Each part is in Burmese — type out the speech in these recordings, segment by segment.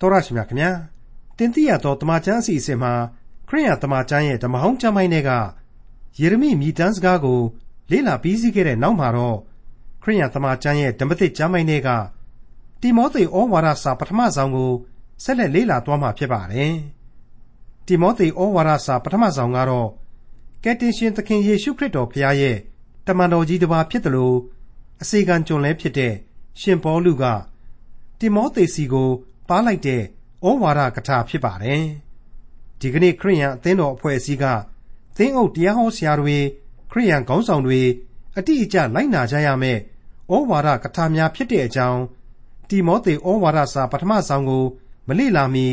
တော်ရရှိမြခင်ဗျာတင်တိရသောတမချန်းအစီအစဉ်မှာခရိယတမချန်းရဲ့ဓမ္မဟောင်းကျမ်းပိုင်းတွေကယေရမိမြည်တမ်းစကားကို လေ့လာပြီးစီးခဲ့တဲ့နောက်မှာတော့ခရိယတမချန်းရဲ့ဓမ္မသစ်ကျမ်းပိုင်းတွေကတိမောသေဩဝါဒစာပထမဆုံးကိုဆက်လက်လေ့လာသွားမှာဖြစ်ပါတယ်တိမောသေဩဝါဒစာပထမဆုံးကတော့ကယ်တင်ရှင်သခင်ယေရှုခရစ်တော်ဖခင်ရဲ့တမန်တော်ကြီးတစ်ပါးဖြစ်တယ်လို့အစေခံကျွန်လည်းဖြစ်တဲ့ရှင်ပေါလုကတိမောသေစီကို ပါလိုက်တဲ့ဩဝါဒကထာဖြစ်ပါတယ်။ဒီကနေ့ခရိယန်အသင်းတော်အဖွဲ့အစည်းကသင်းအုပ်တရားဟောဆရာတွေခရိယန်ခေါင်းဆောင်တွေအတိအကျလိုက်နာကြရမယ့်ဩဝါဒကထာများဖြစ်တဲ့အကြောင်းတိမောသေဩဝါဒစာပထမဆုံးကို မလေ့လာမီ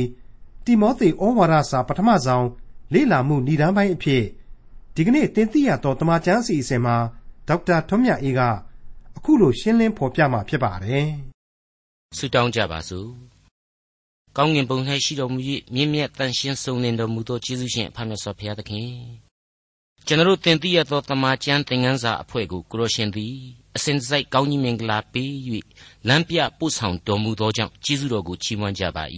တိမောသေဩဝါဒစာပထမဆုံးလေ့လာမှုဏ္ဍန်ပိုင်းအဖြစ်ဒီကနေ့တင်ပြရတော့တမချန်းစီအစဉ်မှာဒေါက်တာထွန်းမြတ်အေးကအခုလိုရှင်းလင်းဖော်ပြမှာဖြစ်ပါတယ်။ဆုတောင်းကြပါစို့ ကောင်းကင်ဘုံ၌ရှိတော်မူ၍မြင့်မြတ်တန်ရှင်းစုံလင်တော်မူသောကျေးဇူးရှင်အဖမြတ်စွာဘုရားသခင်ကျွန်တော်တင်သိရသောတမန်ကျမ်းသင်ခန်းစာအဖွဲ့ကိုကိုရရှင်သည်အစဉ်စိုက်ကောင်းကြီးမင်္ဂလာပေး၍လမ်းပြပို့ဆောင်တော်မူသောကြောင့်ကျေးဇူးတော်ကိုချီးမွမ်းကြပါ၏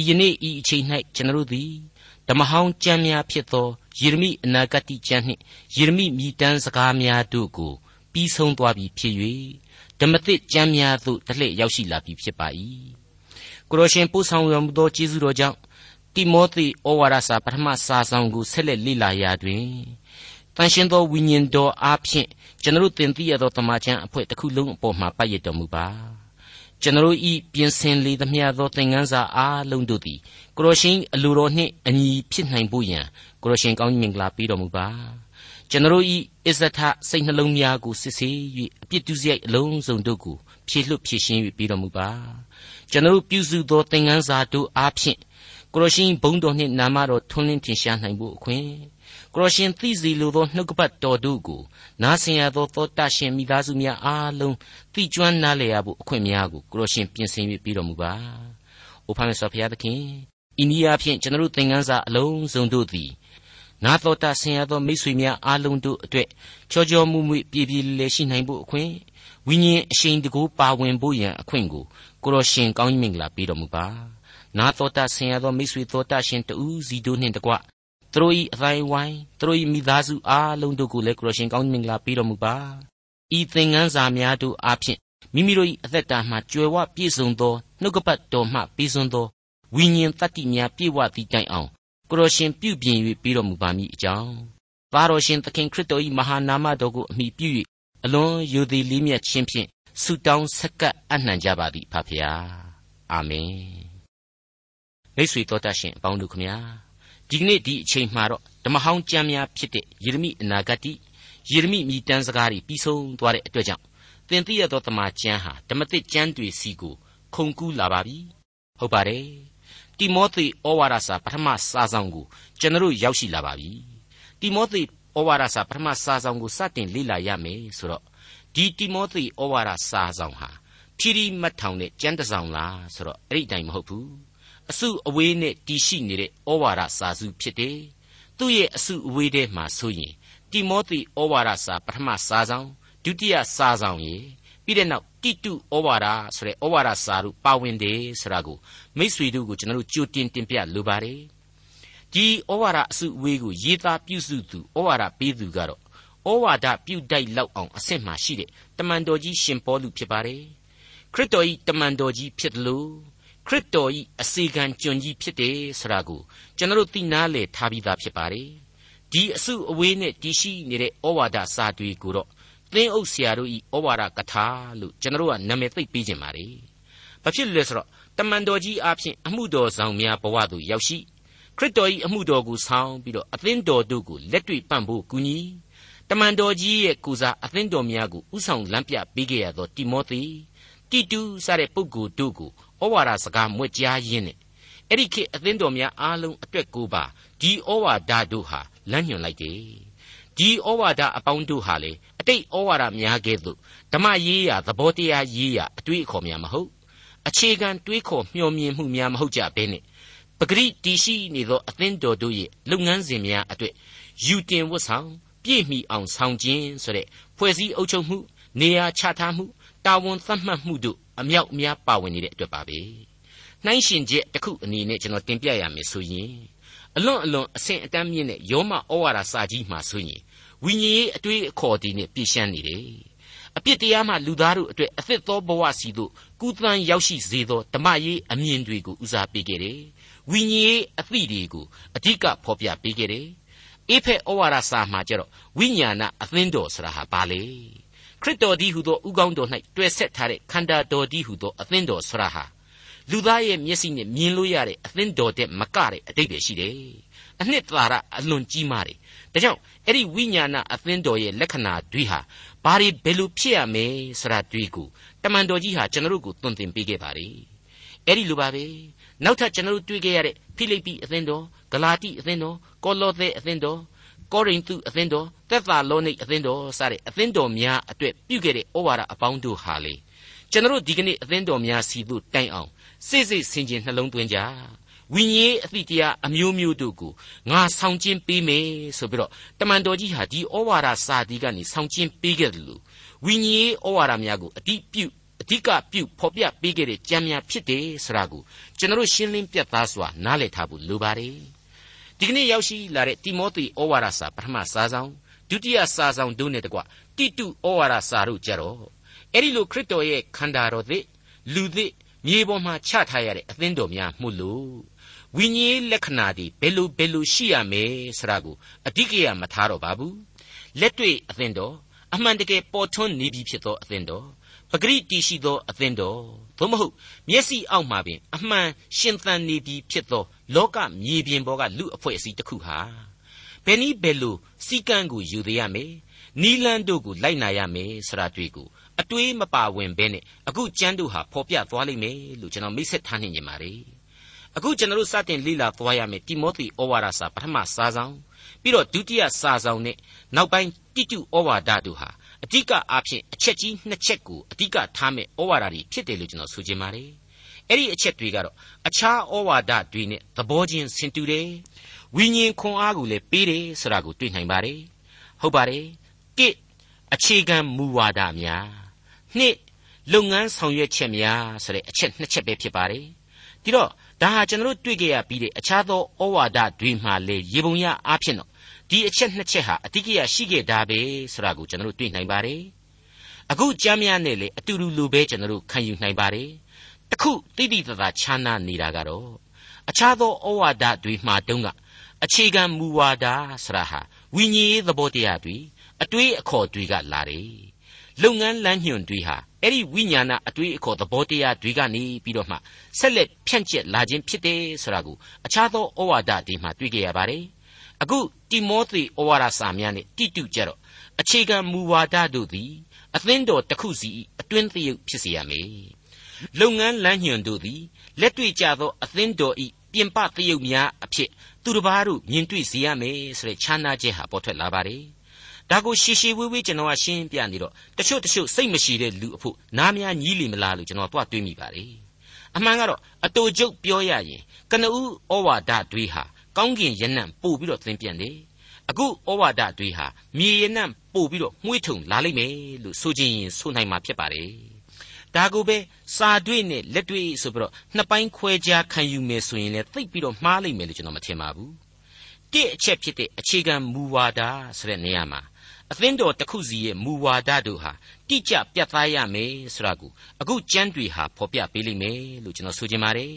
ဤယနေ့ဤအချိန်၌ကျွန်တော်သည်ဓမ္မဟောင်းကျမ်းများဖြစ်သောယေရမိအနာဂတိကျမ်းနှင့်ယေရမိမြည်တမ်းစကားများတို့ကိုပြီးဆုံးသွားပြီဖြစ်၍ဓမ္မသစ်ကျမ်းများသို့တလှည့်ရောက်ရှိလာပြီဖြစ်ပါ၏ ကိုရရှင်ပို့ဆောင်တော်မူသောကျေးဇူးတော်ကြောင့်တိမောသေဩဝါဒစာပထမစာဆောင်ကိုဆက်လက်လေ့လာရာတွင်တန်ရှင်သောဝိညာဉ်တော်အားဖြင့်ကျွန်တော်တင်သိရသောတမန်ကျန်အဖွဲ့တစ်ခုလုံးအပေါ်မှာပတ်ရတော်မူပါကျွန်တော်ဤပြင်ဆင်လေသမျှသောသင်ခန်းစာအားလုံးတို့သည်ကိုရရှင်အလိုတော်နှင့်အညီဖြစ်နိုင်ဖို့ရန်ကိုရရှင်ကောင်းကြီးမင်္ဂလာပေးတော်မူပါကျွန်တော်ဤအစ္စထစိတ်နှလုံးများကိုစစ်ဆေး၍အပြစ်ဒုစရိုက်အလုံးစုံတို့ကိုဖြည့်လွတ်ဖြည့်ရှင်း၍ပြီးတော်မူပါ ကျွန်တော်ပြုစုသောသင်ခန်းစာတို့အားဖြင့်ကိုရရှင်ဘုန်းတော်နှင့်နာမတော်ထွန်းလင်းထင်ရှားနိုင်ဖို့အခွင့်ကိုရရှင်သိစီလိုသောနှုတ်ကပတ်တော်တို့ကိုနားဆင်ရသောသောတရှင်မိသားစုများအားလုံးသိကျွမ်းနားလည်ရဖို့အခွင့်များကိုကိုရရှင်ပြင်ဆင်၍ပြီးတော်မူပါ။အိုဖာမေဆောဖျားသခင်ဤနည်းအားဖြင့်ကျွန်တော်သင်ခန်းစာအလုံးစုံတို့သည်နာတော်တာဆင်ရသောမိတ်ဆွေများအားလုံးတို့အတွက်ချောချောမူမူပြည့်ပြည့်လဲရှိနိုင်ဖို့အခွင့်ဝိညာဉ်အရှိန်တကူပါဝင်ဖို့ရန်အခွင့်ကို ကိုရရှင်ကောင်းကြီးမင်္ဂလာပေးတော်မူပါနာတော်တာဆင်ရသောမိတ်ဆွေတော်တာရှင်တူးစီတို့နှင့်တကွသူတို့၏အတိုင်းဝိုင်းသူတို့၏မိသားစုအားလုံးတို့ကိုလည်းကိုရရှင်ကောင်းကြီးမင်္ဂလာပေးတော်မူပါဤသင်ခန်းစာများတို့အားဖြင့်မိမိတို့၏အသက်တာမှကြွယ်ဝပြည့်စုံသောနှုတ်ကပတ်တော်မှပြီးစွန်းသောဝိညာဉ်တတ္တိများပြည့်ဝသည့်တိုင်အောင်ကိုတော်ရှင်ပြုပြင်၍ပြီးတော်မူပါမည်အကြောင်းသားတော်ရှင်သခင်ခရစ်တော်၏မဟာနာမတော်ကိုအမိပြု၍အလွန်ယိုသည်လေးမြတ်ခြင်းဖြင့် ဆုတောင်းဆက်ကပ်အနှံကြပါသည်ဖဖျားအာမင်မိတ်ဆွေတော်တတ်ရှင်အပေါင်းတို့ခမညာဒီကနေ့ဒီအချိန်မှာတော့ဓမ္မဟောင်းကျမ်းများဖြစ်တဲ့ယေရမိအနာဂတ်ယေရမိမြည်တမ်းစကားတွေပြီးဆုံးသွားတဲ့အတွက်ကြောင့်သင်သိရသောတမန်ကျမ်းဟာဓမ္မသစ်ကျမ်းတွေစီကိုခုန်ကူးလာပါပြီဟုတ်ပါတယ်တိမောသေဩဝါဒစာပထမစာဆောင်ကိုကျွန်တော်ရောက်ရှိလာပါပြီတိမောသေဩဝါဒစာပထမစာဆောင်ကိုစတင်လေ့လာရမယ်ဆိုတော့ ဒီတိမောသေဩဝါဒစာဆောင်ဟာဖြီးရီမတ်ထောင်တဲ့ကျမ်းတစ်စောင်လားဆိုတော့အဲ့ဒီတိုင်မဟုတ်ဘူးအစုအဝေးနဲ့တည်ရှိနေတဲ့ဩဝါဒစာစုဖြစ်တယ်သူ့ရဲ့အစုအဝေးထဲမှာဆိုရင်တိမောသေဩဝါဒစာပထမစာဆောင်ဒုတိယစာဆောင်ရေပြီးတဲ့နောက်တိတုဩဝါဒဆိုတဲ့ဩဝါဒစာတို့ပါဝင်တယ်ဆိုတာကိုမိษွေတို့ကိုကျွန်တော်တို့ကြိုတင်တင်ပြလိုပါတယ်ဒီဩဝါဒအစုအဝေးကိုရေးသားပြုစုသူဩဝါဒပေးသူကတော့ ဩဝါဒပြုတိုက်လောက်အောင်အဆင့်မှရှိတဲ့တမန်တော်ကြီးရှင်ပေါလုဖြစ်ပါတယ်ခရစ်တော်ဤတမန်တော်ကြီးဖြစ်တယ်လို့ခရစ်တော်ဤအစီကံကျွန်ကြီးဖြစ်တယ်ဆိုတာကိုကျွန်တော်တို့သိနာလေထားပြီးသားဖြစ်ပါတယ်ဒီအစုအဝေးနဲ့တည်ရှိနေတဲ့ဩဝါဒစာတွေကိုတော့သင်းအုပ်ဆရာတို့ဤဩဝါဒကထာလို့ကျွန်တော်တို့ကနာမည်သိပ်ပေးခြင်းပါလေ။ဘာဖြစ်လို့လဲဆိုတော့တမန်တော်ကြီးအဖြစ်အမှုတော်ဆောင်များဘဝသို့ရောက်ရှိခရစ်တော်ဤအမှုတော်ကိုဆောင်ပြီးတော့အသင်းတော်တို့ကိုလက်တွေ့ပံ့ဖို့ကူညီ တမန်တော်ကြီးရဲ့ကုစားအသင်းတော်များကိုဥဆောင်လမ်းပြပေးခဲ့ရသောတိမောသေတိတူစတဲ့ပုဂ္ဂိုလ်တို့ကိုဩဝါဒစကားမွက်ကြားရင်းနဲ့အဲ့ဒီခေတ်အသင်းတော်များအားလုံးအတွက်ကိုပါဒီဩဝါဒတို့ဟာလမ်းညွှန်လိုက်တယ်ဒီဩဝါဒအပေါင်းတို့ဟာလေအတိတ်ဩဝါဒများကဲ့သို့ဓမ္မရေးရာသဘောတရားရေးရာအတွေ့အခေါ်များမဟုတ်အခြေခံတွေးခေါ်မျှော်မြင်မှုများမဟုတ်ကြဘဲနဲ့ပဂရိတီရှိနေသောအသင်းတော်တို့ရဲ့လုပ်ငန်းစဉ်များအတွေ့ယူတင်ဝတ်ဆောင် ပြည့်မီအောင်ဆောင်ခြင်းဆိုတဲ့ဖွဲ့စည်းအုပ်ချုပ်မှုနေရာချထားမှုတာဝန်သတ်မှတ်မှုတို့အမြောက်အများပါဝင်နေတဲ့အတွက်ပါပဲနှိုင်းရှင်ချက်တစ်ခုအနေနဲ့ကျွန်တော်တင်ပြရမယ်ဆိုရင်အလွန်အလွန်အဆင့်အတန်းမြင့်တဲ့ယောမဩဝါဒစာကြီးမှာဆိုရင်ဝိညာဉ်ရေးအတွေ့အခေါ်ဒီနဲ့ပြည့်ရှမ်းနေတယ်အပြစ်တရားမှလူသားတို့အတွက်အသစ်သောဘဝစီသို့ကူးသန်းရောက်ရှိစေသောဓမ္မရေးအမြင်တွေကိုဦးစားပေးခဲ့တယ်ဝိညာဉ်ရေးအသည့်တွေကိုအဓိကဖော်ပြပေးခဲ့တယ် အေဖက်ဩဝါဒစာမှာကျတော့ဝိညာဏအသင်းတော်ဆိုတာဟာဘာလဲခရစ်တော်ဒီဟုသောဥကောင်းတော်၌တွေ့ဆက်ထားတဲ့ခန္ဓာတော်ဒီဟုသောအသင်းတော်ဆိုတာဟာလူသားရဲ့မျက်စိနဲ့မြင်လို့ရတဲ့အသင်းတော်တဲ့မကတဲ့အတိတ်ပဲရှိတယ်အနှစ်သာရအလွန်ကြီးမားတယ်ဒါကြောင့်အဲ့ဒီဝိညာဏအသင်းတော်ရဲ့လက္ခဏာတွေဟာဘာတွေဘယ်လိုဖြစ်ရမယ်ဆိုတာတွေကိုတမန်တော်ကြီးဟာကျွန်တော်တို့ကိုသွန်သင်ပေးခဲ့ပါတယ်အဲ့ဒီလိုပါပဲနောက်ထပ်ကျွန်တော်တို့တွေ့ခဲ့ရတဲ့ဖိလိပ္ပိအသင်းတော်ဂလာတိအသင်းတော် ကောလောသဲအသင်းတော်ကောရိန္သုအသင်းတော်သက်သာလောနိတ်အသင်းတော်စတဲ့အသင်းတော်များအတွက်ပြုခဲ့တဲ့ဩဝါဒအပေါင်းတို့ဟာလေကျွန်တော်တို့ဒီကနေ့အသင်းတော်များစီသို့တိုင်အောင်စိတ်စိတ်ဆင်ခြင်နှလုံးသွင်းကြဝိညာဉ်အသည့်တရားအမျိုးမျိုးတို့ကိုငါဆောင်ကျင်းပေးမယ်ဆိုပြီးတော့တမန်တော်ကြီးဟာဒီဩဝါဒစာတီကနေဆောင်ကျင်းပေးခဲ့တယ်လို့ဝိညာဉ်ဩဝါဒများကိုအတိပြုအဓိကပြုဖော်ပြပေးခဲ့တဲ့ကြံများဖြစ်တယ်ဆိုတာကိုကျွန်တော်ရှင်းလင်းပြသစွာနားလည်ထားဖို့လိုပါတယ် ဒီကနေ့ရောက်ရှိလာတဲ့တိမောသေဩဝါဒစာပထမစာဆောင်ဒုတိယစာဆောင်တို့နဲ့တကွတိတုဩဝါဒစာတို့ကြတော့အဲ့ဒီလိုခရစ်တော်ရဲ့ခန္ဓာတော်သစ်လူသစ်မြေပေါ်မှာချထားရတဲ့အသင်းတော်များမှုလို့ဝိညာဉ်လက္ခဏာတွေဘယ်လိုဘယ်လိုရှိရမယ်ဆိုတာကိုအတိကရမထားတော့ပါဘူးလက်တွေ့အသင်းတော်အမှန်တကယ်ပေါ်ထွန်းနေပြီဖြစ်သောအသင်းတော်ပဂရိတီရှိသောအသင်းတော်သို့မဟုတ်မျက်စိအောက်မှာပင်အမှန်ရှင်သန်နေပြီဖြစ်သော လောကမြေပြင်ပေါ်ကလူအဖွဲ့အစည်းတစ်ခုဟာဘယ်နည်းဘယ်လိုစီကံကိုယူသေးရမယ်နီလန်းတို့ကိုလိုက်နာရမယ်ဆိုတာတွေ့ကိုအတွေးမပါဝင်ဘဲနဲ့အခုကျမ်းတို့ဟာဖော်ပြသွားလိမ့်မယ်လို့ကျွန်တော်မိတ်ဆက်ထားနေကြပါ रे အခုကျွန်တော်တို့စတင်လေ့လာသွားရမယ်တိမောသေဩဝါဒစာပထမစာဆောင်ပြီးတော့ဒုတိယစာဆောင်နဲ့နောက်ပိုင်းတိတုဩဝါဒတို့ဟာအဓိကအားဖြင့်အချက်ကြီးနှစ်ချက်ကိုအဓိကထားမဲ့ဩဝါဒတွေဖြစ်တယ်လို့ကျွန်တော်ဆိုချင်ပါတယ် အဲ့ဒီအချက်တွေကတော့အခြားဩဝါဒတွေနဲ့သဘောချင်းဆင်တူတယ်ဝိညာဉ်ခွန်အားကိုလည်းပေးတယ်ဆိုတာကိုတွေ့နိုင်ပါတယ်ဟုတ်ပါတယ်ကိအခြေခံမူဝါဒများနှစ်လုပ်ငန်းဆောင်ရွက်ချက်များဆိုတဲ့အချက်နှစ်ချက်ပဲဖြစ်ပါတယ်ဒီတော့ဒါဟာကျွန်တော်တို့တွေ့ကြရပြီးတဲ့အခြားသောဩဝါဒတွေမှာလေရေပုံရအားဖြင့်တော့ဒီအချက်နှစ်ချက်ဟာအတိတ်ကရှိခဲ့တာပဲဆိုတာကိုကျွန်တော်တို့တွေ့နိုင်ပါတယ်အခုကြမ်းများနဲ့လေအတူတူလိုပဲကျွန်တော်တို့ခံယူနိုင်ပါတယ် တခုတိတိတသာခြားနာနေတာကတော့အခြားသောဩဝါဒတွေမှာတုန်းကအခြေခံမူဝါဒဆိုတာဟာဝိညာဉ်ရေးသဘောတရားတွေအတွေးအခေါ်တွေကလာတယ်လုပ်ငန်းလမ်းညွှန်တွေဟာအဲ့ဒီဝိညာဏအတွေးအခေါ်သဘောတရားတွေကနေပြီးတော့မှဆက်လက်ဖြန့်ကျက်လာခြင်းဖြစ်တယ်ဆိုတာကိုအခြားသောဩဝါဒတွေမှာတွေ့ကြရပါတယ်အခုတိမောသေဩဝါဒစာများနဲ့တိတုကြတော့အခြေခံမူဝါဒတို့သည်အသင်းတော်တစ်ခုစီအတွင်းသရုပ်ဖြစ်စေရမယ် လုပ်ငန်းလမ်းညွှန်တို့သည်လက်တွေ့ကျသောအသင်းတော်ဤပြင်ပသရုပ်များအဖြစ်သူတစ်ပါးတို့မြင်တွေ့စေရမယ်ဆိုတဲ့ခြားနာချက်ဟာပေါ်ထွက်လာပါတယ်ဒါကိုရှေရှေဝေးဝေးကျွန်တော်ကရှင်းပြနေတော့တချို့တချို့စိတ်မရှိတဲ့လူအဖို့နားများညီးလီမလားလို့ကျွန်တော်တွားတွေးမိပါတယ်အမှန်ကတော့အတူကျုပ်ပြောရရင်ကနဦးဩဝါဒတွေဟာကောင်းကင်ရနံ့ပို့ပြီးတော့သင်ပြန်တယ်အခုဩဝါဒတွေဟာမြေရနံ့ပို့ပြီးတော့မှုှေးထုံလာလိမ့်မယ်လို့ဆိုခြင်းရင်ဆိုနိုင်မှာဖြစ်ပါတယ် ဒါကိုပဲစာတွေ့နဲ့လက်တွေ့ဆိုပြီးတော့နှစ်ပိုင်းခွဲခြားခံယူမယ်ဆိုရင်လည်းသိပ်ပြီးတော့မှားလိမ့်မယ်လို့ကျွန်တော်မထင်ပါဘူးတစ်အချက်ဖြစ်တဲ့အခြေခံမူဝါဒဆိုတဲ့နေရာမှာအသင်းတော်တစ်ခုစီရဲ့မူဝါဒတို့ဟာတိကျပြတ်သားရမယ်ဆိုတာကိုအခုကျမ်းတွေဟာဖော်ပြပေးလိမ့်မယ်လို့ကျွန်တော်ဆိုချင်ပါတယ်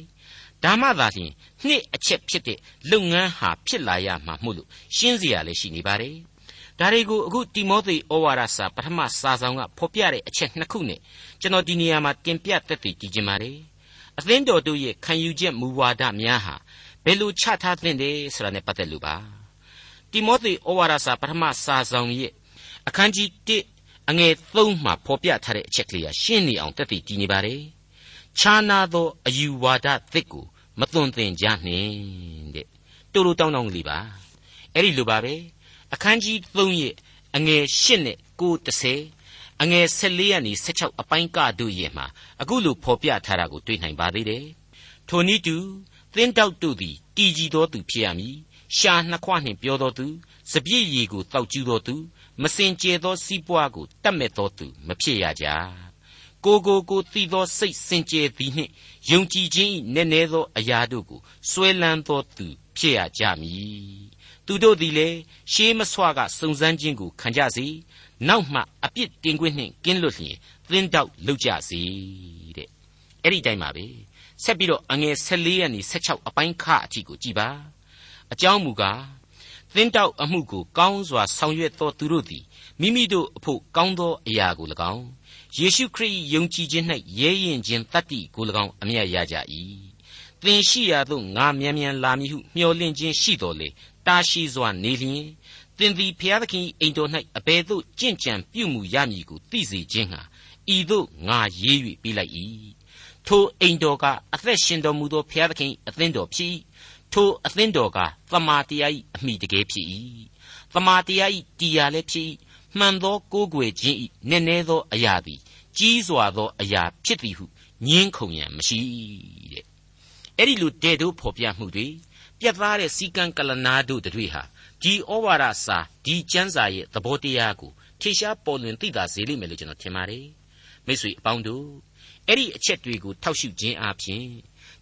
ဒါမှသာလျှင်နှစ်အချက်ဖြစ်တဲ့လုပ်ငန်းဟာဖြစ်လာရမှာမို့လို့ရှင်းစရာလည်းရှိနေပါတယ် ဒါတွေကိုအခုတိမောသေဩဝါဒစာပထမစာဆောင်ကဖော်ပြတဲ့အချက်နှစ်ခုနဲ့ကျွန်တော်ဒီနေရာမှာတင်ပြသက်သေကြည့်ချင်ပါတယ်အသင်းတော်တို့ရဲ့ခံယူချက်မူဝါဒများဟာဘယ်လိုချထားသင့်တယ်ဆိုတာနဲ့ပတ်သက်လို့ပါတိမောသေဩဝါဒစာပထမစာဆောင်ရဲ့အခန်းကြီး1အငယ်3မှာဖော်ပြထားတဲ့အချက်ကလေးကရှင်းနေအောင်တက်တည်ကြည်နေပါတယ်။ခြားနာသောအယူဝါဒသစ်ကိုမသွန်သင်ကြနှင့်တဲ့။တူတူတောင်းတောင်းလေးပါ။အဲ့ဒီလိုပါပဲ။ အခန်းကြီး3ရဲ့အငယ်8နဲ့9 10အငယ်14ရာနေ16အပိုင်းကတို့ရဲ့မှာအခုလိုဖော်ပြထားတာကိုတွေ့နိုင်ပါသေးတယ်။ထိုနည်းတူသင်းတောက်တို့သည်တည်ကြည်သောသူဖြစ်ရမည်။ရှာနှစ်ခွနှင့်ပြောသောသူစပြည့်ရည်ကိုတောက်ကျူးသောသူမစင်ကြဲသောစီးပွားကိုတတ်မဲ့သောသူမဖြစ်ရကြကိုကိုကိုသိသောစိတ်စင်ကြယ်သည်နှင့်ယုံကြည်ခြင်း၏နည်းနည်းသောအရာတို့ကိုစွဲလန်းသောသူဖြစ်ရကြမည် သူတို့သည်လည်းရှေးမဆွကစုံစမ်းခြင်းကိုခံကြစေနောက်မှအပြစ်တင်ခွင့်နှင့်ကင်းလွတ်လျင်သင်းတောက်လုပ်ကြစေတဲ့အဲ့ဒီတိုင်းပါပဲဆက်ပြီးတော့အငယ်14ရက်နေ16အပိုင်းခအထိကိုကြည်ပါအကြောင်းမူကားသင်းတောက်အမှုကိုကောင်းစွာဆောင်ရွက်သောသူတို့သည်မိမိတို့အဖို့ကောင်းသောအရာကို၎င်းယေရှုခရစ်ယုံကြည်ခြင်း၌ရဲရင်ခြင်းတတ္တိကို၎င်းအမြတ်ရကြ၏သင်ရှိရာသို့ငါမြန်မြန်လာမည်ဟုမျှော်လင့်ခြင်းရှိတော်လေ တာရှိစွာနေလျင်သင်သည်ဖျားသခင်အိမ်တော်၌အဘယ်သို့ကြင့်ကြံပြုမှုရမည်ကိုသိစေခြင်းဟာဤသို့ငါရေး၍ပြီးလိုက်၏ထိုအိမ်တော်ကအသက်ရှင်တော်မူသောဖျားသခင်အသင်းတော်ဖြစ်၏ထိုအသင်းတော်ကသမာတရား၏အမိတကယ်ဖြစ်၏သမာတရား၏တရားလည်းဖြစ်၏မှန်သောကိုးကွယ်ခြင်း၏နည်းနည်းသောအရာသည်ကြီးစွာသောအရာဖြစ်သည်ဟုညင်းခုန်ရန်မရှိတဲ့အဲ့ဒီလိုတဲ့တို့ဖော်ပြမှုတွေ ပြတ်သားတဲ့စီကံကလနာတို့တွေဟာဒီဩဝါဒစာဒီကျမ်းစာရဲ့သဘောတရားကိုထေရှားပေါ်လွင်သိတာစေလိမ့်မယ်လို့ကျွန်တော်ထင်ပါတယ်မိတ်ဆွေအပေါင်းတို့အဲ့ဒီအချက်တွေကိုထောက်ရှုခြင်းအပြင်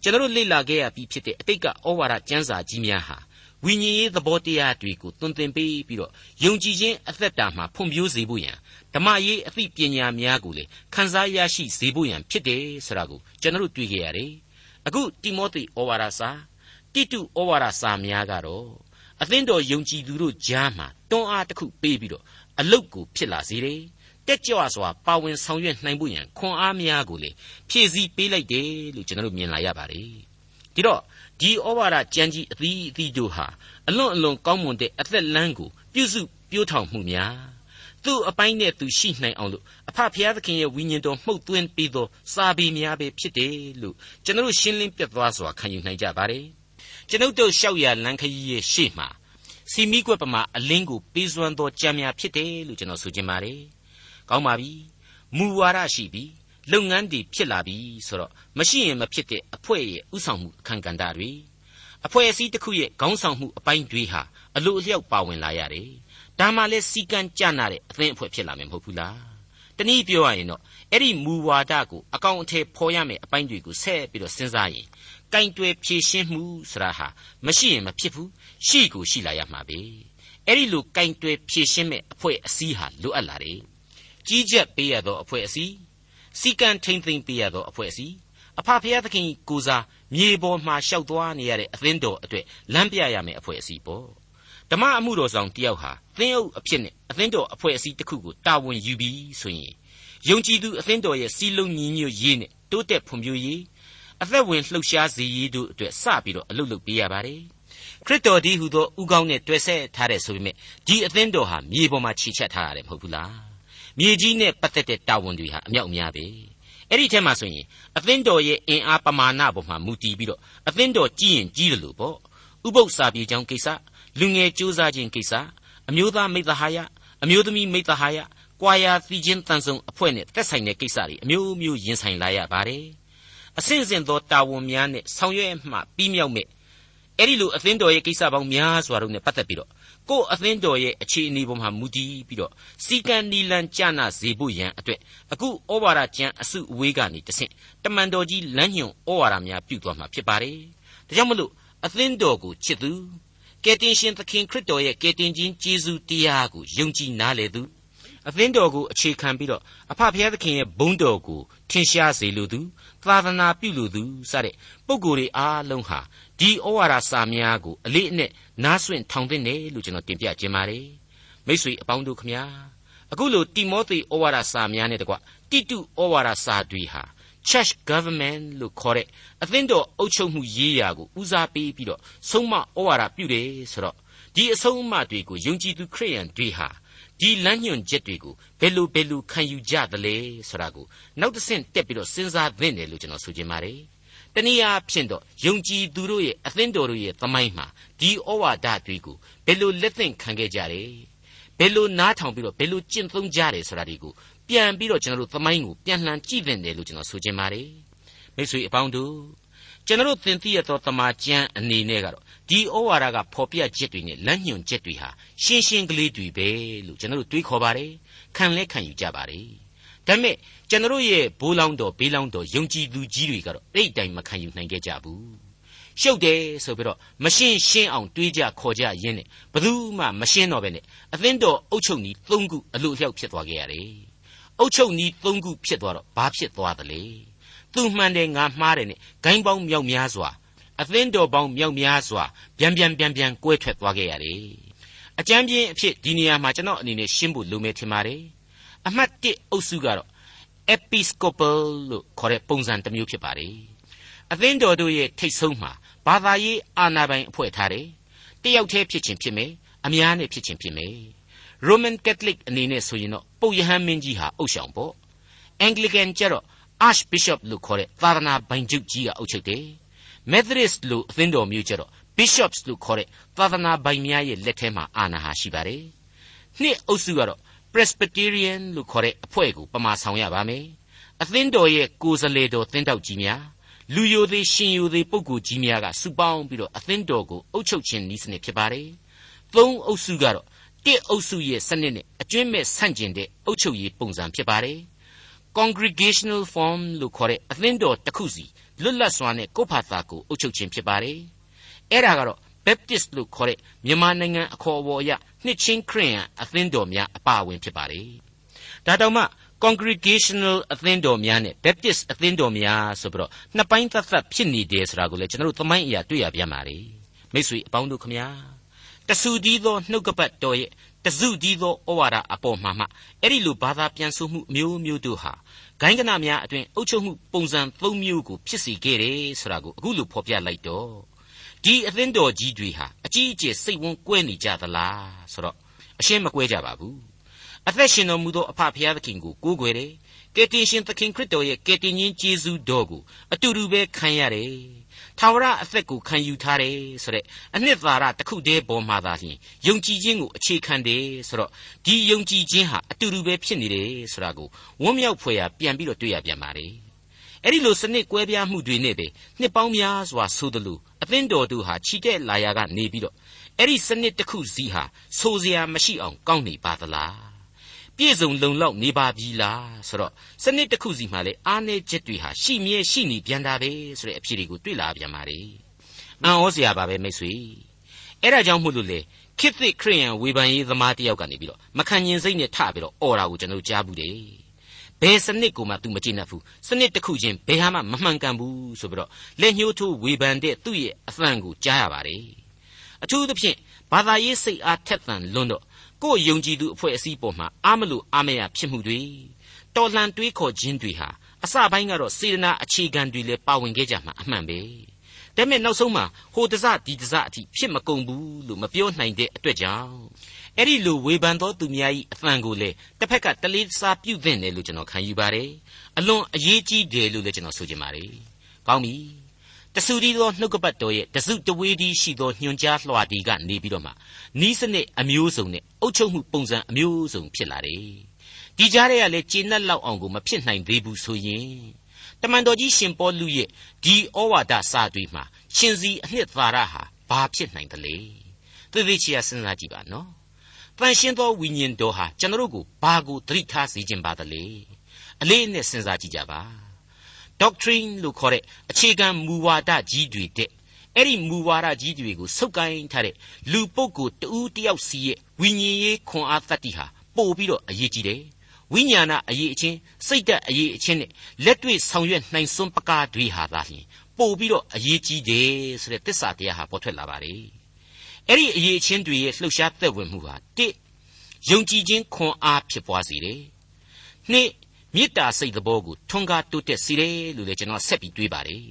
ကျွန်တော်လေ့လာခဲ့ရပြီးဖြစ်တဲ့အတိတ်ကဩဝါဒကျမ်းစာကြီးများဟာဝိညာဉ်ရေးသဘောတရားတွေကိုသွန်သင်ပေးပြီးတော့ယုံကြည်ခြင်းအသက်တာမှာဖွံ့ဖြိုးစေဖို့ရန်ဓမ္မရေးအသိပညာများကိုလေခန်းစားရရှိစေဖို့ရန်ဖြစ်တယ်ဆိုတာကိုကျွန်တော်တွေ့ခဲ့ရတယ်အခုတိမောသေဩဝါဒစာ တိတုဩဝါဒစာများကတော့အသင်းတော်ယုံကြည်သူတို့ကြားမှာတွန်းအားတစ်ခုပေးပြီးတော့အလုတ်ကိုဖြစ်လာစေတယ်တက်ကြွစွာပါဝင်ဆောင်ရွက်နိုင်ဖို့ရန်ခွန်အားများကိုလေဖြည့်ဆည်းပေးလိုက်တယ်လို့ကျွန်တော်တို့မြင်လာရပါတယ်ဒီတော့ဒီဩဝါဒကျမ်းကြီးအသီးအသီးတို့ဟာအလွန်အလွန်ကောင်းမွန်တဲ့အသက်လမ်းကိုပြုစုပြိုးထောင်မှုများသူ့အပိုင်းနဲ့သူရှိနိုင်အောင်လို့အဖဖျားသခင်ရဲ့ဝိညာဉ်တော်မှုတ်သွင်းပြီးသောစာပေများပဲဖြစ်တယ်လို့ကျွန်တော်ရှင်းလင်းပြတ်သွားစွာခံယူနိုင်ကြပါတယ် ကျွန်ုပ်တို့လျှောက်ရလမ်းခရီးရဲ့ရှေ့မှာစီမီကွက်ပမာအလင်းကိုပေးစွမ်းသောကြံများဖြစ်တယ်လို့ကျွန်တော်ဆိုချင်ပါတယ်ကောင်းပါပြီမူဝါဒရှိပြီလုပ်ငန်းတွေဖြစ်လာပြီဆိုတော့မရှိရင်မဖြစ်တဲ့အဖွဲ့ရဲ့ဥဆောင်မှုအခန်းကဏ္ဍတွေအဖွဲ့အစည်းတစ်ခုရဲ့ခေါင်းဆောင်မှုအပိုင်းတွေဟာအလိုအလျောက်ပါဝင်လာရတယ်ဒါမှလည်းစီကံကြနာတဲ့အသင်းအဖွဲ့ဖြစ်လာမယ်မဟုတ်ဘူးလားတနည်းပြောရရင်တော့အဲ့ဒီမူဝါဒကိုအကောင်အထည်ဖော်ရမယ်အပိုင်းတွေကိုဆက်ပြီးတော့စဉ်းစားရင် ကင်တွယ်ဖြည့်ရှင်းမှုဆိုတာဟာမရှိရင်မဖြစ်ဘူးရှိကိုရှိလာရမှာပဲအဲ့ဒီလိုကင်တွယ်ဖြည့်ရှင်းမဲ့အဖွဲ့အစည်းဟာလိုအပ်လာတယ်ကြီးကြပ်ပေးရသောအဖွဲ့အစည်းစီကံထိမ့်သိမ့်ပေးရသောအဖွဲ့အစည်းအဖဖျားသခင်ကိုစားမြေပေါ်မှာရှောက်သွားနေရတဲ့အသင်းတော်အတွက်လမ်းပြရမယ်အဖွဲ့အစည်းပေါ့ဓမ္မအမှုတော်ဆောင်တယောက်ဟာသင်းအုပ်အဖြစ်နဲ့အသင်းတော်အဖွဲ့အစည်းတစ်ခုကိုတာဝန်ယူပြီးဆိုရင်ယုံကြည်သူအသင်းတော်ရဲ့စီးလုံးညီညွတ်ရေးနဲ့တိုးတက်ဖွံ့ဖြိုးရေး အသက်ဝင်လှုပ်ရှားစေရေးတို့အတွက်စပြီးတော့အလုပ်လုပ်ပေးရပါတယ်ခရစ်တော်ဒီဟူသောဥကောင်းနဲ့တွေ့ဆက်ထားတဲ့ဆိုပေမဲ့ဒီအသင်းတော်ဟာမြေပေါ်မှာခြေချက်ထားရတယ်မဟုတ်ဘူးလားမြေကြီးနဲ့ပတ်သက်တဲ့တာဝန်တွေဟာအမြောက်အများပဲအဲ့ဒီထဲမှာဆိုရင်အသင်းတော်ရဲ့အင်အားပမာဏပေါ်မှာမူတည်ပြီးတော့အသင်းတော်ကြီးရင်ကြီးတယ်လို့ပေါ့ဥပု္ပ္ပစာပြေချောင်းကိစ္စလူငယ်ကြိုးစားခြင်းကိစ္စအမျိုးသားမိသဟာယအမျိုးသမီးမိသဟာယကွာယာသီချင်းတန်ဆုံအဖွဲ့နဲ့သက်ဆိုင်တဲ့ကိစ္စတွေအမျိုးမျိုးရင်ဆိုင်လာရပါတယ် အဆင့်ဆင့်သောတာဝန်များနဲ့ဆောင်ရွက်မှပြီးမြောက်မဲ့အဲ့ဒီလိုအသင်းတော်ရဲ့ကိစ္စပေါင်းများစွာတို့နဲ့ပတ်သက်ပြီးတော့ကိုယ်အသင်းတော်ရဲ့အခြေအနေပေါ်မှာမူတည်ပြီးတော့စီကံနီလန်ကြနာစေဖို့ရန်အတွက်အခုဩဝါဒကျမ်းအစုအဝေးကနေတဆင့်တမန်တော်ကြီးလမ်းညွန်ဩဝါဒများပြုသွားမှာဖြစ်ပါတယ်ဒါကြောင့်မလို့အသင်းတော်ကိုချစ်သူကယ်တင်ရှင်သခင်ခရစ်တော်ရဲ့ကယ်တင်ခြင်းကျေးဇူးတရားကိုယုံကြည်နားလည်သူအသင်းတော်ကိုအခြေခံပြီးတော့အဖဖျားသခင်ရဲ့ဘုန်းတော်ကိုထင်ရှားစေလိုသူ သာသနာပြုလိုသူစတဲ့ပုဂ္ဂိုလ်တွေအားလုံးဟာဒီဩဝါဒစာများကိုအလေးအနက်နားဆွင့်ထောင်သင့်တယ်လို့ကျွန်တော်တင်ပြခြင်းပါတယ်မိတ်ဆွေအပေါင်းတို့ခမညာအခုလိုတိမောသေဩဝါဒစာများနဲ့တကွတိတုဩဝါဒစာတွေဟာ church government လို့ခေါ်တဲ့အသင်းတော်အုပ်ချုပ်မှုရေးရာကိုဦးစားပေးပြီးတော့ဆုံးမဩဝါဒပြုတယ်ဆိုတော့ဒီအဆုံးအမတွေကိုယုံကြည်သူခရိယန်တွေဟာ ဒီလမ်းညွှန်ချက်တွေကိုဘယ်လိုဘယ်လိုခံယူကြသလဲဆိုတာကိုနောက်တစ်ဆင့်တက်ပြီးတော့စဉ်းစားသင့်တယ်လို့ကျွန်တော်ဆိုချင်ပါတယ်တနည်းအားဖြင့်တော့ယုံကြည်သူတို့ရဲ့အသင်းတော်တို့ရဲ့သမိုင်းမှာဒီဩဝါဒတွေကိုဘယ်လိုလက်သင့်ခံခဲ့ကြတယ်ဘယ်လိုနားထောင်ပြီးတော့ဘယ်လိုကျင့်သုံးကြတယ်ဆိုတာတွေကိုပြန်ပြီးတော့ကျွန်တော်တို့သမိုင်းကိုပြန်လှန်ကြည့်သင့်တယ်လို့ကျွန်တော်ဆိုချင်ပါတယ်မိတ်ဆွေအပေါင်းတို့ ကျွန်တော်သင်သိရသောတမန်ကျမ်းအနေနဲ့ကတော့ဒီဩဝါဒကဖော်ပြချက်တွေနဲ့လမ်းညွှန်ချက်တွေဟာရှင်းရှင်းကလေးတွေပဲလို့ကျွန်တော်တို့တွေးခေါ်ပါတယ်ခံလဲခံယူကြပါတယ်ဒါပေမဲ့ကျွန်တော်ရဲ့ဘိုးလောင်းတော်ဘေးလောင်းတော်ယုံကြည်သူကြီးတွေကတော့အဲ့ဒီတိုင်မခံယူနိုင်ခဲ့ကြဘူးရှုပ်တယ်ဆိုပြီးတော့မရှင်းရှင်းအောင်တွေးကြခေါ်ကြရင်းနဲ့ဘယ်သူမှမရှင်းတော့ပဲနဲ့အသင်းတော်အုပ်ချုပ်နီး၃ခုအလို့အလျောက်ဖြစ်သွားခဲ့ရတယ်အုပ်ချုပ်နီး၃ခုဖြစ်သွားတော့ဘာဖြစ်သွားသလဲ သူမှန်တယ်ငါမှားတယ်နဲ့ဂိုင်းပေါင်းမြောက်များစွာအသင်းတော်ပေါင်းမြောက်များစွာပြန်ပြန်ပြန်ပြန်ကွဲထွက်သွားခဲ့ရတယ်အကြမ်းပြင်းအဖြစ်ဒီနေရာမှာကျွန်တော်အနေနဲ့ရှင်းဖို့လိုမယ်ထင်ပါတယ်အမှတ်၁အုပ်စုကတော့ episcopal လို့ခေါ်တဲ့ပုံစံတစ်မျိုးဖြစ်ပါတယ်အသင်းတော်တို့ရဲ့ထိတ်ဆုံးမှာဘာသာရေးအာဏာပိုင်အဖွဲ့ထားတယ်တယောက်တည်းဖြစ်ခြင်းဖြစ်မယ်အများနဲ့ဖြစ်ခြင်းဖြစ်မယ် Roman Catholic အနေနဲ့ဆိုရင်တော့ပုပ်ယဟန်မင်းကြီးဟာအုပ်ဆောင်ပေါ့ Anglican ကျတော့ Archbishop လို့ခေါ်တဲ့သာသနာပိုင်ချုပ်ကြီးကအုပ်ချုပ်တယ် Methodist လို့အသင်းတော်မျိုးကျတော့ Bishops လို့ခေါ်တဲ့သာသနာပိုင်များရဲ့လက်ထဲမှာအာဏာဟာရှိပါတယ်နှစ်အုပ်စုကတော့ Presbyterian လို့ခေါ်တဲ့အဖွဲ့ကိုပမာဆောင်ရပါမယ်အသင်းတော်ရဲ့ကိုယ်စားလှယ်တော်သင်းတောက်ကြီးများလူယိုသေးရှင်ယိုသေးပုဂ္ဂိုလ်ကြီးများကစုပေါင်းပြီးတော့အသင်းတော်ကိုအုပ်ချုပ်ခြင်းနည်းစနစ်ဖြစ်ပါတယ်သုံးအုပ်စုကတော့တစ်အုပ်စုရဲ့စနစ်နဲ့အကျွင့်မဲ့ဆန့်ကျင်တဲ့အုပ်ချုပ်ရေးပုံစံဖြစ်ပါတယ် congregational form လို့ခေါ်တဲ့အသင်းတော်တစ်ခုစီလွတ်လပ်စွာနဲ့ကိုယ့်ဖာသာကိုအုပ်ချုပ်ခြင်းဖြစ်ပါတယ်အဲ့ဒါကတော့ Baptist လို့ခေါ်တဲ့မြန်မာနိုင်ငံအခေါ်အဝေါ်အရနှစ်ချင်းခရစ်ယာန်အသင်းတော်များအပါအဝင်ဖြစ်ပါတယ်ဒါတောင်မှ congregational အသင်းတော်များနဲ့ Baptist အသင်းတော်များဆိုပြီးတော့နှစ်ပိုင်းသက်သက်ဖြစ်နေတယ်ဆိုတာကိုလည်းကျွန်တော်တို့သမိုင်းအရာတွေ့ရပြန်ပါလေမိတ်ဆွေအပေါင်းတို့ခမညာတဆူဒီသောနှုတ်ကပတ်တော်ရဲ့ တစုဒီသောဩဝါဒအပေါ်မှာမှအဲ့ဒီလိုဘာသာပြန်ဆိုမှုမျိုးမျိုးတို့ဟာဂိုင်းကနများအတွင်အုပ်ချုပ်မှုပုံစံ၃မျိုးကိုဖြစ်စေခဲ့တယ်ဆိုတာကိုအခုလိုဖော်ပြလိုက်တော့ဒီအသင်းတော်ကြီးတွေဟာအကြီးအကျယ်စိတ်ဝန်းကွဲနေကြသလားဆိုတော့အရှင်းမကွဲကြပါဘူးအသက်ရှင်တော်မူသောအဖဖျားသခင်ကိုကိုးကွယ်တယ်ကယ်တင်ရှင်သခင်ခရစ်တော်ရဲ့ကယ်တင်ရှင်ယေရှုတော်ကိုအတူတူပဲခံရတယ် ထာဝရအသက်ကိုခံယူထားတယ်ဆိုတဲ့အနှစ်သာရတစ်ခုတည်းပေါ်မှာသာလျှင်ယုံကြည်ခြင်းကိုအခြေခံတယ်ဆိုတော့ဒီယုံကြည်ခြင်းဟာအတူတူပဲဖြစ်နေတယ်ဆိုတာကိုဝမ်းမြောက်ဖွယ်ရာပြန်ပြီးတော့တွေ့ရပြန်ပါလေအဲ့ဒီလိုစနစ်ကွဲပြားမှုတွေနဲ့ပဲနှစ်ပေါင်းများစွာဆိုသလိုအသင်းတော်တို့ဟာခြိတဲ့လာရာကနေပြီးတော့အဲ့ဒီစနစ်တစ်ခုစီဟာဆိုစရာမရှိအောင်ကောင်းနေပါသလား ပြည့်စုံလုံလောက်နေပါပြီလားဆိုတော့စနစ်တစ်ခုစီမှာလေအားနည်းချက်တွေဟာရှိမြဲရှိနေပြန်တာပဲဆိုတဲ့အဖြေတွေကိုတွေ့လာပြန်ပါလေအံ့ဩစရာပါပဲမိတ်ဆွေအဲ့ဒါကြောင့်မို့လို့လေခေတ်သစ်ခရိယန်ဝေဖန်ရေးသမားတယောက်ကနေပြီးတော့မခံញင်စိတ်နဲ့ထပြီးတော့អော်တာကိုကျွန်တော်ကြားဘူးတယ်ဘယ်စနစ်ကိုမှ तू မကြည့်နဲ့ဘူးစနစ်တစ်ခုချင်းဘယ်ဟာမှမမှန်ကန်ဘူးဆိုပြီးတော့လက်ညှိုးထိုးဝေဖန်တဲ့သူ့ရဲ့အသံကိုကြားရပါတယ်အထူးသဖြင့်ဘာသာရေးစိတ်အားထက်သန်လွန်းတော့ ကိုယ်ယုံကြည်သူအဖွဲ့အစည်းပေါ်မှာအားမလို့အားမရဖြစ်မှုတွေတော်လှန်တွေးခေါ်ခြင်းတွေဟာအစပိုင်းကတော့စေတနာအခြေခံတွေလည်းပါဝင်ခဲ့ကြမှာအမှန်ပဲဒါပေမဲ့နောက်ဆုံးမှာဟိုတစဒီတစအထိဖြစ်မကုန်ဘူးလို့မပြောနိုင်တဲ့အတွက်ကြောင့်အဲ့ဒီလိုဝေဖန်သောသူများ၏အဖန်ကိုလေတစ်ဖက်ကတလေးစားပြုတ်သင့်တယ်လို့ကျွန်တော်ခံယူပါတယ်အလွန်အရေးကြီးတယ်လို့လည်းကျွန်တော်ဆိုချင်ပါတယ်ကောင်းပြီ တဆူဒီသောနှုတ်ကပတ်တော်ရဲ့တစုတဝေးဒီရှိသောညွန်ကြားလွှာဒီကနေပြီးတော့မှနီးစနစ်အမျိုးစုံနဲ့အုပ်ချုပ်မှုပုံစံအမျိုးစုံဖြစ်လာတယ်ဒီကြားထဲကလည်းကျေနပ်လောက်အောင်ကိုမဖြစ်နိုင်သေးဘူးဆိုရင်တမန်တော်ကြီးရှင်ပေါလုရဲ့ဒီဩဝါဒစာတွေမှာရှင်စီအနှစ်သာရဟာဘာဖြစ်နိုင်သလဲသေသေးချာစဉ်းစားကြည့်ပါနော်တန်ရှင်းသောဝိညာဉ်တော်ဟာကျွန်တော်တို့ကိုဘာကိုသတိထားစေခြင်းပါသလဲအလေးနဲ့စဉ်းစားကြည့်ကြပါ doctrine လို့ခေါ်တဲ့အခြေခံမူဝါဒကြီးတွေတဲ့အဲ့ဒီမူဝါဒကြီးတွေကိုစုပ်ကိုင်းထားတဲ့လူပုဂ္ဂိုလ်တဦးတယောက်စီရဲ့ဝိညာဉ်ရေးခွန်အားသတ္တိဟာပို့ပြီးတော့အရေးကြီးတယ်ဝိညာဏအရေးအချင်းစိတ်ဓာတ်အရေးအချင်းနဲ့လက်တွေ့ဆောင်ရွက်နိုင်စွမ်းပကားတွေဟာသာလျှင်ပို့ပြီးတော့အရေးကြီးတယ်ဆိုတဲ့သစ္စာတရားဟာပေါ်ထွက်လာပါလေအဲ့ဒီအရေးအချင်းတွေရဲ့လှုပ်ရှားသက်ဝင်မှုဟာတိယုံကြည်ခြင်းခွန်အားဖြစ်ပွားစေတယ်နှစ် မေတ္တာစိတ်သဘောကိုထွန်းကားတိုးတက်စေတယ်လို့လည်းကျွန်တော်ဆက်ပြီးတွေးပါတယ်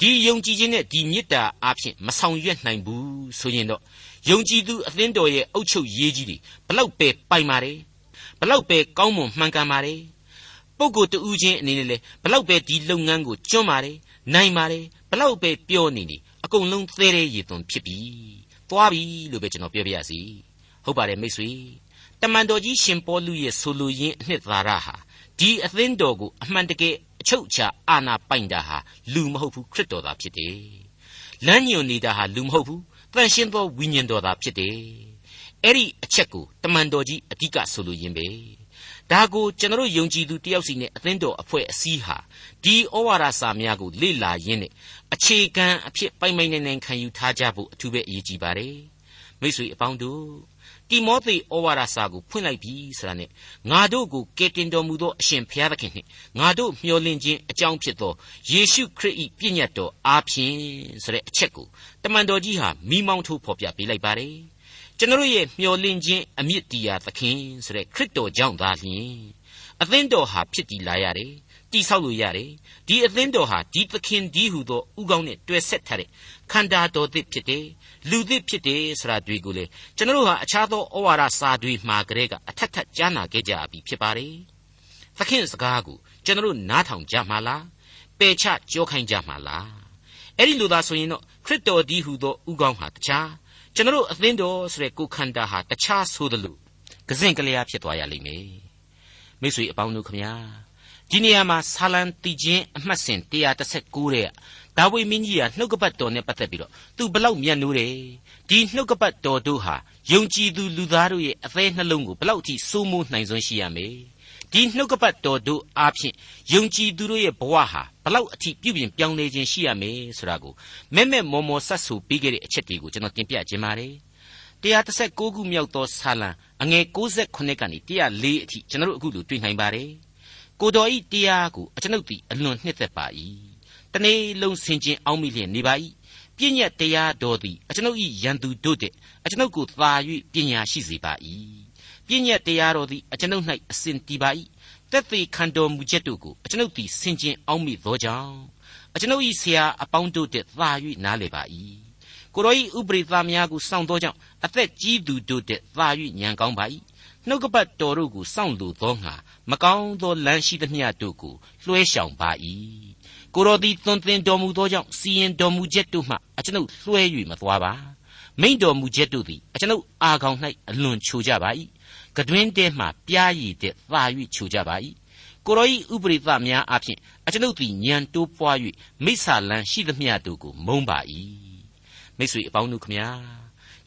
ဒီယုံကြည်ခြင်းနဲ့ဒီမေတ္တာအားဖြင့်မဆောင်ရွက်နိုင်ဘူးဆိုရင်တော့ယုံကြည်သူအသင်းတော်ရဲ့အုပ်ချုပ်ရေးကြီးတွေဘလောက်ပဲပိုင်ပါတယ်ဘလောက်ပဲကောင်းမွန်မှန်ကန်ပါတယ်ပုဂ္ဂိုလ်တူးချင်းအနေနဲ့လေဘလောက်ပဲဒီလုပ်ငန်းကိုကျွမ်းပါတယ်နိုင်ပါတယ်ဘလောက်ပဲပြောနေနေအကုန်လုံးသဲတဲ့ရည်သွန်ဖြစ်ပြီသွားပြီလို့ပဲကျွန်တော်ပြောပြရစီဟုတ်ပါတယ်မိတ်ဆွေတမန်တော်ကြီးရှင်ပေါလုရဲ့ဆိုလိုရင်းအနှစ်သာရဟာ ဒီအသင်းတော်ကိုအမှန်တကယ်အချုပ်အခြာအာဏာပိုင်တာဟာလူမဟုတ်ဘူးခရစ်တော်သာဖြစ်တယ်။လမ်းညွန်နေတာဟာလူမဟုတ်ဘူးတန်ရှင်းသောဝိညာဉ်တော်သာဖြစ်တယ်။အဲ့ဒီအချက်ကိုတမန်တော်ကြီးအဓိကဆိုလိုရင်းပဲ။ဒဒါကိုကျွန်တော်ယုံကြည်သူတယောက်စီနဲ့အသင်းတော်အဖွဲ့အစည်းဟာဒီဩဝါဒစာများကိုလေ့လာရင်းနဲ့အခြေခံအဖြစ်ပိုင်ပိုင်နိုင်နိုင်ခံယူထားကြဖို့အထူးပဲအရေးကြီးပါတယ်မိတ်ဆွေအပေါင်းတို့ တိမောသေဩဝါဒစာကိုဖွင့်လိုက်ပြီဆိုတာနဲ့ငါတို့ကိုကယ်တင်တော်မူသောအရှင်ဘုရားသခင်နှင့်ငါတို့မျှော်လင့်ခြင်းအကြောင်းဖြစ်သောယေရှုခရစ်၏ပြည့်ညတ်တော်အားဖြင့်ဆိုတဲ့အချက်ကိုတမန်တော်ကြီးဟာမိမောင်းထိုးဖော်ပြပေးလိုက်ပါတယ်ကျွန်တော်ရဲ့မျှော်လင့်ခြင်းအမြင့်တရားသခင်ဆိုတဲ့ခရစ်တော်ကြောင့်သာလျှင်အသင်းတော်ဟာဖြစ်တည်လာရတယ် တိဆောက်လို့ရတယ်ဒီအသင်းတော်ဟာဒီသခင်ဒီဟုသောဥကောင်းနဲ့တွဲဆက်ထားတဲ့ခန္ဓာတော်သစ်ဖြစ်တယ်လူသစ်ဖြစ်တယ်ဆိုတာတွေ့ကိုလေကျွန်တော်တို့ဟာအခြားသောဩဝါဒစာတွေမှာကလေးကအထက်ထက်ကြားနာခဲ့ကြပြီဖြစ်ပါတယ်သခင်စကားကိုကျွန်တော်တို့နားထောင်ကြမှာလားပယ်ချကြောခိုင်းကြမှာလားအဲ့ဒီလိုသာဆိုရင်တော့ခရစ်တော်ဒီဟုသောဥကောင်းဟာတခြားကျွန်တော်တို့အသင်းတော်ဆိုတဲ့ကိုခန္ဓာဟာတခြားဆိုသလိုကစင့်ကလျာဖြစ်သွားရလိမ့်မယ်မိတ်ဆွေအပေါင်းတို့ခမညာ ဒီနေရာမှာဆာလံတီချင်းအမှတ်စဉ်139တဲ့ဒါဝိမင်းကြီးကနှုတ်ကပတ်တော်နဲ့ပတ်သက်ပြီးတော့သူဘလောက်မြတ်နိုးတယ်ဒီနှုတ်ကပတ်တော်တို့ဟာယုံကြည်သူလူသားတို့ရဲ့အသေးနှလုံးကိုဘလောက်ထိစိုးမိုးနိုင်စွမ်းရှိရမယ်ဒီနှုတ်ကပတ်တော်တို့အားဖြင့်ယုံကြည်သူတို့ရဲ့ဘဝဟာဘလောက်အထိပြုပြင်ပြောင်းလဲခြင်းရှိရမယ်ဆိုတာကိုမဲ့မဲ့မော်မော်ဆက်ဆူပြီးခဲ့တဲ့အချက်တွေကိုကျွန်တော်တင်ပြခြင်းပါတယ်136ခုမြောက်သောဆာလံအငယ်68ကနေ104အထိကျွန်တော်တို့အခုလိုတွေ့နိုင်ပါတယ် ကိုတော်ဤတရားကိုအကျွန်ုပ်သည်အလွန်နှစ်သက်ပါ၏တနေ့လုံးဆင်ခြင်အောက်မိလျက်နေပါ၏ပြည့်ညက်တရားတော်သည်အကျွန်ုပ်ဤရန်သူတို့တဲ့အကျွန်ုပ်ကိုသာ၍ပညာရှိစေပါ၏ပြည့်ညက်တရားတော်သည်အကျွန်ုပ်၌အစဉ်တည်ပါ၏တက်သေးခံတော်မူချက်တို့ကိုအကျွန်ုပ်သည်ဆင်ခြင်အောက်မိသောကြောင့်အကျွန်ုပ်ဤဆရာအပေါင်းတို့တဲ့သာ၍နားလေပါ၏ကိုရောဤဥပရိသများကိုစောင့်သောကြောင့်အသက်ကြီးသူတို့တဲ့သာ၍ညံကောင်းပါ၏နှုတ်ကပတ်တော်တို့ကိုစောင့်လိုသောငါ မကောင်းသောလမ်းရှိသမျှတို့ကိုလွှဲရှောင်ပါ၏ကိုတော်သည်သွန်သင်တော်မူသောကြောင့်စီရင်တော်မူချက်တို့မှအကျွန်ုပ်လွှဲ၍မသွားပါမိန့်တော်မူချက်တို့သည်အကျွန်ုပ်အာခေါင်၌အလွန်ချိုကြပါ၏ကတွင်တဲမှပြားရည်တဲ့သာ၍ချိုကြပါ၏ကိုရောဤဥပရိသများအဖြစ်အကျွန်ုပ်သည်ညံတိုးပွား၍မိစ္ဆာလန်ရှိသမျှတို့ကိုမုန်းပါ၏မိတ်ဆွေအပေါင်းတို့ခမညာ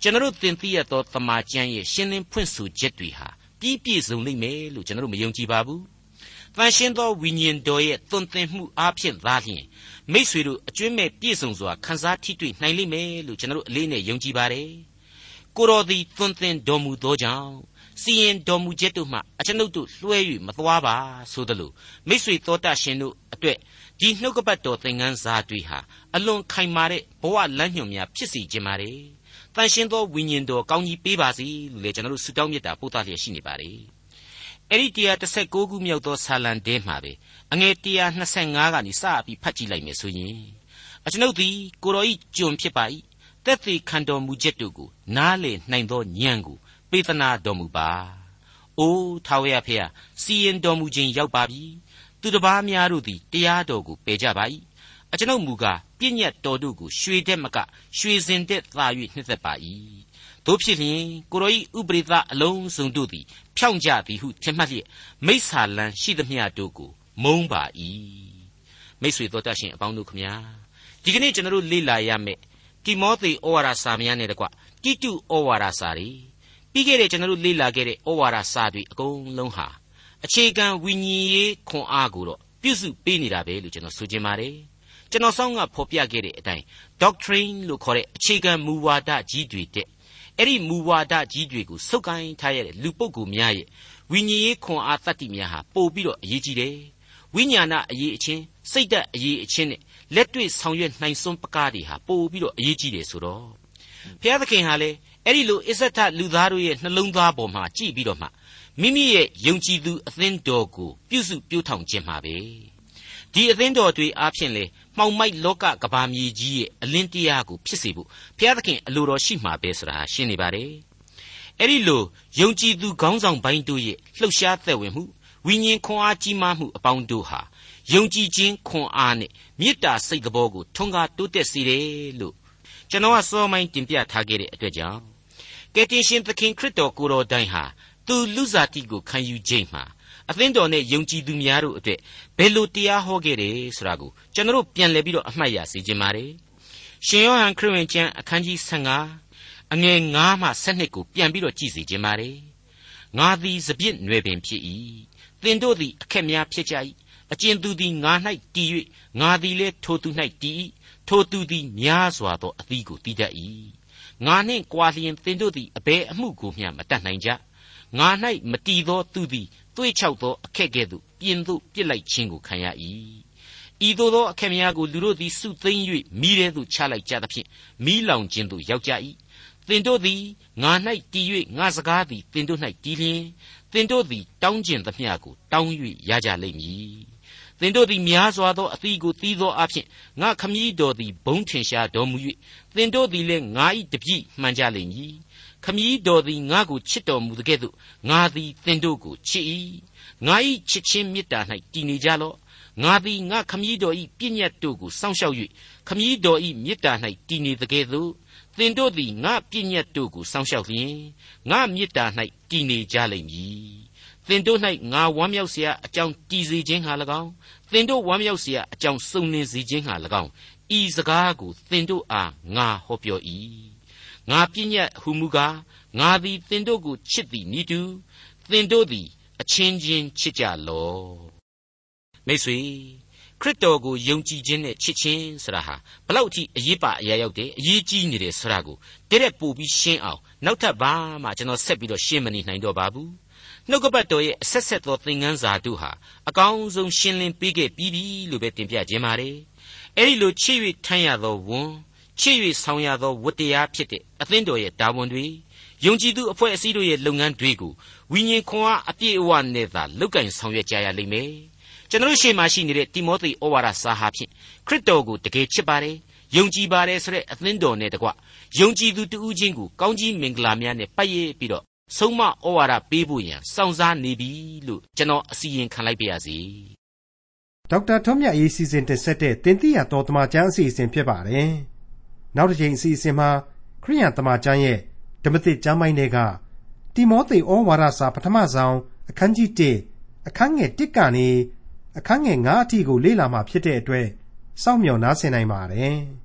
ကျွန်တော်သင်သိရသောသမာကျမ်းရဲ့ရှင်းလင်းဖွင့်ဆိုချက်တွေဟာ ပြည့်ပြည့်စုံလိမ့်မယ်လို့ကျွန်တော်မယုံကြည်ပါဘူး။တန်ရှင်းသောဝိညာဉ်တော်ရဲ့သွန်သင်မှုအားဖြင့်သာလျှင်မိษွေတို့အကျွင့်မဲ့ပြည့်စုံစွာခံစားထိတွေ့နိုင်လိမ့်မယ်လို့ကျွန်တော်အလေးနဲ့ယုံကြည်ပါတယ်။ကိုတော်သည်သွန်သင်တော်မူသောကြောင့်စီရင်တော်မူချက်တို့မှအကျွန်ုပ်တို့လွှဲ၍မသွားပါဆိုသလိုမိษွေတော်တတ်ရှင်တို့အတွက်ဒီနှုတ်ကပတ်တော်သင်ခန်းစာတွေဟာအလွန်ခိုင်မာတဲ့ဘဝလမ်းညွှန်များဖြစ်စီခြင်းပါတယ်။ တန်ရှင်းသောဝိညာဉ်တော်ကောင်းကြီးပေးပါစေလို့လည်းကျွန်တော်တို့ဆုတောင်းမြတ်တာပို့သလျက်ရှိနေပါတယ်အဲ့ဒီ136ခုမြောက်သောဆာလံတဲမှာပဲအငယ်125ကနေစပြီးဖတ်ကြည့်လိုက်မယ်ဆိုရင်အကျွန်ုပ်သည်ကိုတော်ဤကျွန်ဖြစ်ပါ၏တက်သေးခံတော်မူချက်တို့ကိုနားလေနိုင်သောဉာဏ်ကိုပေးသနာတော်မူပါအိုးထာဝရဖေဟာစီရင်တော်မူခြင်းရောက်ပါပြီသူတစ်ပါးများတို့သည်တရားတော်ကိုပယ်ကြပါ၏ အကျွန်ုပ်မူကားပြည့်ညတ်တော်တို့ကိုရွှေတဲ့မကရွှေစင်တဲ့သာ၍နှစ်သက်ပါ၏တို့ဖြစ်လျင်ကိုရောဤဥပရိသအလုံးစုံတို့သည် ဖြောင့်ကြသည်ဟုထင်မှတ်လျက်မိစ္ဆာလန်ရှိသမျှတို့ကိုမုန်းပါ၏မိတ်ဆွေတို့တတ်ရှင်အပေါင်းတို့ခမညာဒီကနေ့ကျွန်တော်တို့လေ့လာရမယ့်တိမောသေဩဝါဒစာများနဲ့တကွတိတုဩဝါဒစာတွေပြီးခဲ့တဲ့ကျွန်တော်တို့လေ့လာခဲ့တဲ့ဩဝါဒစာတွေအကုန်လုံးဟာအခြေခံဝိညာဉ်ရေးခွန်အားကိုတော့ပြုစုပေးနေတာပဲလို့ကျွန်တော်ဆိုချင်ပါတယ် ကျွန်တော်ဆောင်းကဖော်ပြခဲ့တဲ့အတိုင်း doctrine လို့ခေါ်တဲ့အခြေခံမူဝါဒကြီးတွေတဲ့အဲ့ဒီမူဝါဒကြီးတွေကိုစုပ်ကိုင်းထားရတဲ့လူပုဂ္ဂိုလ်များရဲ့ဝိညာဉ်ရေးခွန်အားတတ္တိများဟာပို့ပြီးတော့အရေးကြီးတယ်ဝိညာဏအရေးအချင်းစိတ်ဓာတ်အရေးအချင်းနဲ့လက်တွေ့ဆောင်ရွက်နိုင်စွမ်းပကားတွေဟာပို့ပြီးတော့အရေးကြီးတယ်ဆိုတော့ဘုရားသခင်ဟာလေအဲ့ဒီလိုအစ္ဆထလူသားတို့ရဲ့နှလုံးသားပေါ်မှာကြည့်ပြီးတော့မှမိမိရဲ့ယုံကြည်သူအသင်းတော်ကိုပြုစုပြောင်းထောင်ခြင်းမှာပဲ ဒီအသင်းတော်တွေအားဖြင့်လေမှောင်မိုက်လောကကဘာမြေကြီးရဲ့အလင်းတရားကိုဖြစ်စေဖို့ဘုရားသခင်အလိုတော်ရှိမှာပဲဆိုတာရှင်းနေပါတယ်အဲ့ဒီလိုယုံကြည်သူခေါင်းဆောင်ပိုင်းတို့ရဲ့လှုပ်ရှားသက်ဝင်မှုဝိညာဉ်ခွန်အားကြီးမားမှုအပေါင်းတို့ဟာယုံကြည်ခြင်းခွန်အားနဲ့မေတ္တာစိတ်တော်ကိုထွန်းကားတိုးတက်စေတယ်လို့ကျွန်တော်ကစောမိုင်းတင်ပြထားခဲ့တဲ့အတွက်ကြောင့်ကယ်တင်ရှင်သခင်ခရစ်တော်ကိုယ်တော်တိုင်ဟာသူလူစားတိကိုခံယူခြင်းမှာ အသင်းတော်နဲ့ယုံကြည်သူများတို့အတွက်ဘယ်လိုတရားဟောခဲ့တယ်ဆိုတာကိုကျွန်တော်ပြန်လည်ပြီးတော့အမှတ်ရစေခြင်းပါတယ်ရှင်ယောဟန်ခရစ်ဝင်ကျမ်းအခန်းကြီး15အငယ်9မှ12ကိုပြန်ပြီးတော့ကြည့်စေခြင်းပါတယ်ငါသည်စပြစ်နွယ်ပင်ဖြစ်၏သင်တို့သည်အခက်များဖြစ်ကြ၏အကျဉ်သူသည်ငါ၌တည်၍ငါသည်လည်းထိုသူ၌တည်၏ထိုသူသည်များစွာသောအသီးကိုတည်တတ်၏ငါနှင့်ကြွာလျင်သင်တို့သည်အဘယ်အမှုကိုမျှမတတ်နိုင်ကြငါ၌မတည်သောသူသည် သွေးချောက်သောအခက်ကဲ့သို့ပြင်သို့ပြစ်လိုက်ခြင်းကိုခံရ၏ဤသို့သောအခက်များကိုလူတို့သည်စုသိမ့်၍မိထဲသို့ချလိုက်ကြသဖြင့်မိလောင်ခြင်းသို့ရောက်ကြ၏သင်တို့သည်ငါ၌တည်၍ငါစကားသည်သင်တို့၌တည်လျင်သင်တို့သည်တောင်းကျင်သမျှကိုတောင်း၍ရကြလိမ့်မည်သင်တို့သည်များစွာသောအသီးကိုသီးသောအဖြစ်ငါခမည်းတော်သည်ဘုံထင်ရှားတော်မူ၍သင်တို့သည်လည်းငါ၏တပည့်မှန်ကြလိမ့်မည် ခမည်းတော်သည်ငါကိုချစ်တော်မူတဲ့ကဲ့သို့ငါသည်သင်တို့ကိုချစ်၏ငါ၏ချစ်ချင်းမေတ္တာ၌တည်နေကြလော့ငါသည်ငါခမည်းတော်၏ပြည့်ညတ်တို့ကိုစောင့်ရှောက်၍ခမည်းတော်၏မေတ္တာ၌တည်နေတဲ့ကဲ့သို့သင်တို့သည်ငါပြည့်ညတ်တို့ကိုစောင့်ရှောက်လျင်ငါမေတ္တာ၌တည်နေကြလိမ့်မည်သင်တို့၌ငါဝမ်းမြောက်เสียအကြောင်းတည်စေခြင်းဟာ၎င်းသင်တို့ဝမ်းမြောက်เสียအကြောင်းစုံလင်စေခြင်းဟာ၎င်းဤစကားကိုသင်တို့အားငါဟောပြော၏ ငါပြည့်ညတ်ဟုမူကားငါသည်သင်တို့ကိုချစ်သည်နိတူသင်တို့သည် အချင်းချင်းချစ်ကြလော့မိတ်ဆွေခရစ်တော်ကိုယုံကြည်ခြင်းနဲ့ချစ်ခြင်းဆိုတာဟာဘလောက်အထိအရေးပါအရာရောက်တယ်အရေးကြီးနေတယ်ဆိုတာကိုတရက်ပို့ပြီးရှင်းအောင်နောက်ထပ်ဘာမှကျွန်တော်ဆက်ပြီးတော့ရှင်းမနေနိုင်တော့ပါဘူးနှုတ်ကပတ်တော်ရဲ့အဆက်ဆက်သောသင်ခန်းစာတို့ဟာအကောင်းဆုံးရှင်းလင်းပေးခဲ့ပြီးပြီလို့ပဲတင်ပြခြင်းပါတယ်အဲ့ဒီလိုချစ်၍ထမ်းရသောဝန် ချစ်၍ဆောင်ရသောဝတ္တရားဖြစ်တဲ့အသင်းတော်ရဲ့တာဝန်တွေယုံကြည်သူအဖွဲ့အစည်းတို့ရဲ့လုပ်ငန်းတွေကိုဝိညာဉ်ခွန်အားအပြည့်အဝနဲ့သာလုပ်ကင်ဆောင်ရွက်ကြရလိမ့်မယ်ကျွန်တော်ရှေ့မှာရှိနေတဲ့တိမောသေဩဝါဒစာဟာဖြင့်ခရစ်တော်ကိုတကယ်ချစ်ပါတယ်ယုံကြည်ပါတယ်ဆိုတဲ့အသင်းတော်နဲ့တကွယုံကြည်သူတဦးချင်းကိုကောင်းကြီးမင်္ဂလာများနဲ့ပတ်ရပြီးတော့ဆုံးမဩဝါဒပေးဖို့ရန်စောင့်စားနေပြီလို့ကျွန်တော်အစီရင်ခံလိုက်ပါရစေဒေါက်တာထွန်းမြတ်ရေးစီစဉ်တင်ဆက်တဲ့တင်ပြတော်တမချန်းအစီအစဉ်ဖြစ်ပါတယ် နောက်တစ်ချိန်အစီအစဉ်မှာခရိယံတမချန်းရဲ့ဓမ္မသစ်ကျမ်းပိုင်းတွေကတိမောသေဩဝါဒစာပထမဆုံးအခန်းကြီး1အခန်းငယ်1ကနေအခန်းငယ်9အထိကိုလေ့လာမှဖြစ်တဲ့အတွက်စောင့်မျှော်နားဆင်နိုင်ပါတယ်။